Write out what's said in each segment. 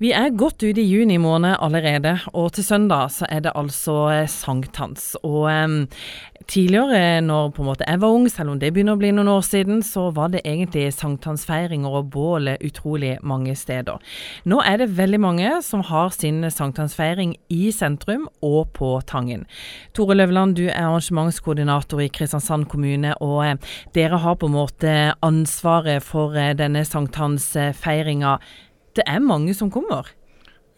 Vi er godt ute i juni måned allerede, og til søndag så er det altså eh, sankthans. Og um, tidligere, når på en måte jeg var ung, selv om det begynner å bli noen år siden, så var det egentlig sankthansfeiringer og bål utrolig mange steder. Nå er det veldig mange som har sin sankthansfeiring i sentrum og på Tangen. Tore Løvland, du er arrangementskoordinator i Kristiansand kommune, og eh, dere har på en måte ansvaret for eh, denne sankthansfeiringa det er mange som kommer?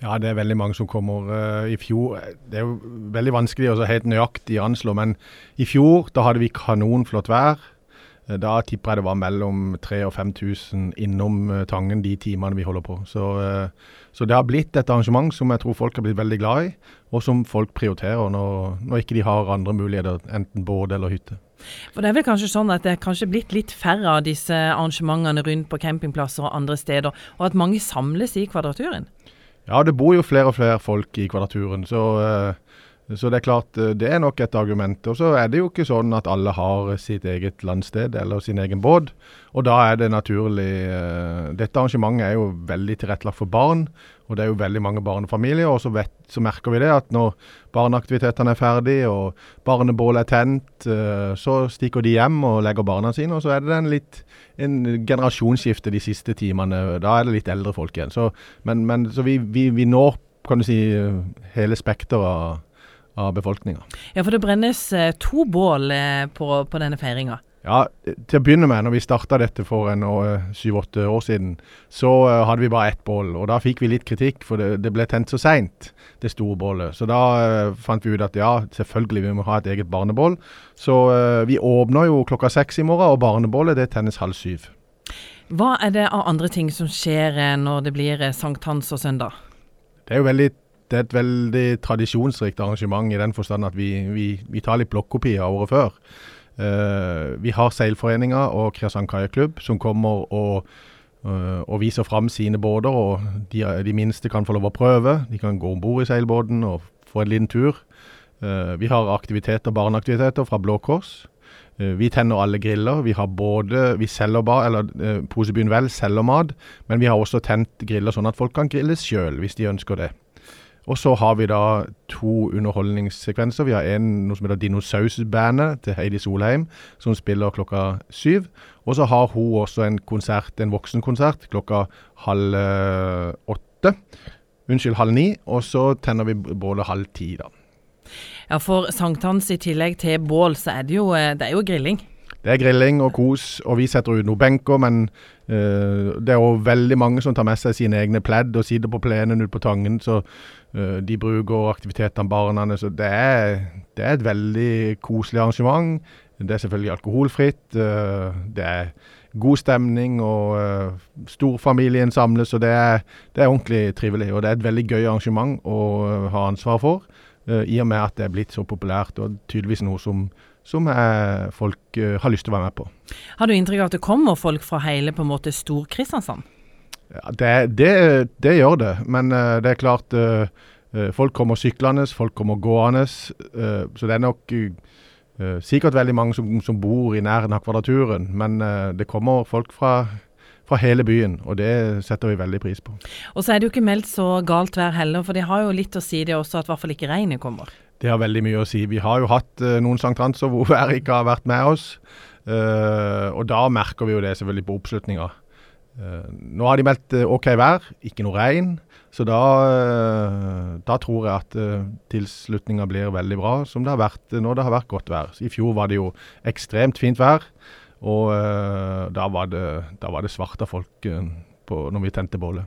Ja, det er veldig mange som kommer. Uh, I fjor Det er jo veldig vanskelig å helt nøyaktig anslå, men i fjor da hadde vi kanonflott vær. Uh, da tipper jeg det var mellom 3000 og 5000 innom Tangen de timene vi holder på. Så, så, det har blitt et arrangement som jeg tror folk har blitt veldig glad i, og som folk prioriterer når, når ikke de har andre muligheter, enten båt eller hytte. For Det er vel kanskje sånn at det er kanskje blitt litt færre av disse arrangementene rundt på campingplasser og andre steder, og at mange samles i Kvadraturen? Ja, det bor jo flere og flere folk i Kvadraturen. så... Uh, så det er klart, eh, det er nok et argument. Og så er det jo ikke sånn at alle har sitt eget landsted eller sin egen båt. Og da er det naturlig uh, Dette arrangementet er jo veldig tilrettelagt for barn, og det er jo veldig mange barnefamilier. Og så, vet, så merker vi det at når barneaktivitetene er ferdig og barnebålet er tent, uh, så stikker de hjem og legger barna sine. Og så er det en litt en generasjonsskifte de siste timene. Da er det litt eldre folk igjen. Så, men, men, så vi, vi, vi når kan du si, hele spekteret av av befolkninga. Ja, for det brennes eh, to bål eh, på, på denne feiringa? Ja, til å begynne med, når vi starta dette for en syv-åtte år siden, så uh, hadde vi bare ett bål. Og da fikk vi litt kritikk, for det, det ble tent så seint, det store bålet. Så da uh, fant vi ut at ja, selvfølgelig vi må ha et eget barnebål. Så uh, vi åpner jo klokka seks i morgen, og barnebålet det tennes halv syv. Hva er det av andre ting som skjer når det blir sankthans og søndag? Det er jo veldig det er et veldig tradisjonsrikt arrangement i den forstand at vi, vi, vi tar litt blokkopier året før. Uh, vi har Seilforeninga og Kristiansand Kajakklubb som kommer og, uh, og, viser fram sine båter. og de, de, minste kan få lov å prøve. De kan gå om bord i seilbåten og få en liten tur. Uh, vi har aktiviteter, barneaktiviteter fra Blå Kors. Vi tenner alle griller. Vi har både Vi selger bar, eller Posebyen Vel selger mat, men vi har også tent griller sånn at folk kan grille sjøl hvis de ønsker det. Og så har vi da to underholdningssekvenser. Vi har en noe som heter Dinosausbandet til Heidi Solheim, som spiller klokka syv. Og så har hun også en konsert, en voksenkonsert klokka halv eh, åtte. Unnskyld, halv ni. Og så tenner vi bålet halv ti, da. Ja, for sankthans i tillegg til bål, så er det jo, eh, det er jo grilling. Det er grilling og kos, og vi setter ut noen benker, men uh, det er jo veldig mange som tar med seg sine egne pledd og sitter på plenen ute på Tangen, så uh, de bruker aktivitetene barna. Så det er, det er, et veldig koselig arrangement. Det er selvfølgelig alkoholfritt. Uh, det er god stemning, og storfamilien samles, og det er, det er, ordentlig trivelig. Og det er et veldig gøy arrangement å ha ansvar for, i og med at det er blitt så populært, og tydeligvis noe som som folk uh, har lyst til å være med på. Har du inntrykk av at det kommer folk fra hele på en måte Stor-Kristiansand? Ja, det, det, det, gjør det, men det er klart Folk kommer syklende, folk kommer gående. så det er nok sikkert veldig mange som, som bor i nærheten av Kvadraturen. Men det kommer folk fra fra hele byen, og det setter vi veldig pris på. Og så er det jo ikke meldt så galt vær heller, for det har jo litt å si det også at i hvert fall ikke regnet kommer. Det har veldig mye å si. Vi har jo hatt uh, noen sankthanser hvor været ikke har vært med oss. Uh, og da merker vi jo det selvfølgelig på oppslutninga. Uh, nå har de meldt OK vær, ikke noe regn. Så da, da tror jeg at tilslutninga blir veldig bra, som det har vært når det har vært godt vær. I fjor var det jo ekstremt fint vær, og da var det, da var det svarte folk på, når vi tente bålet.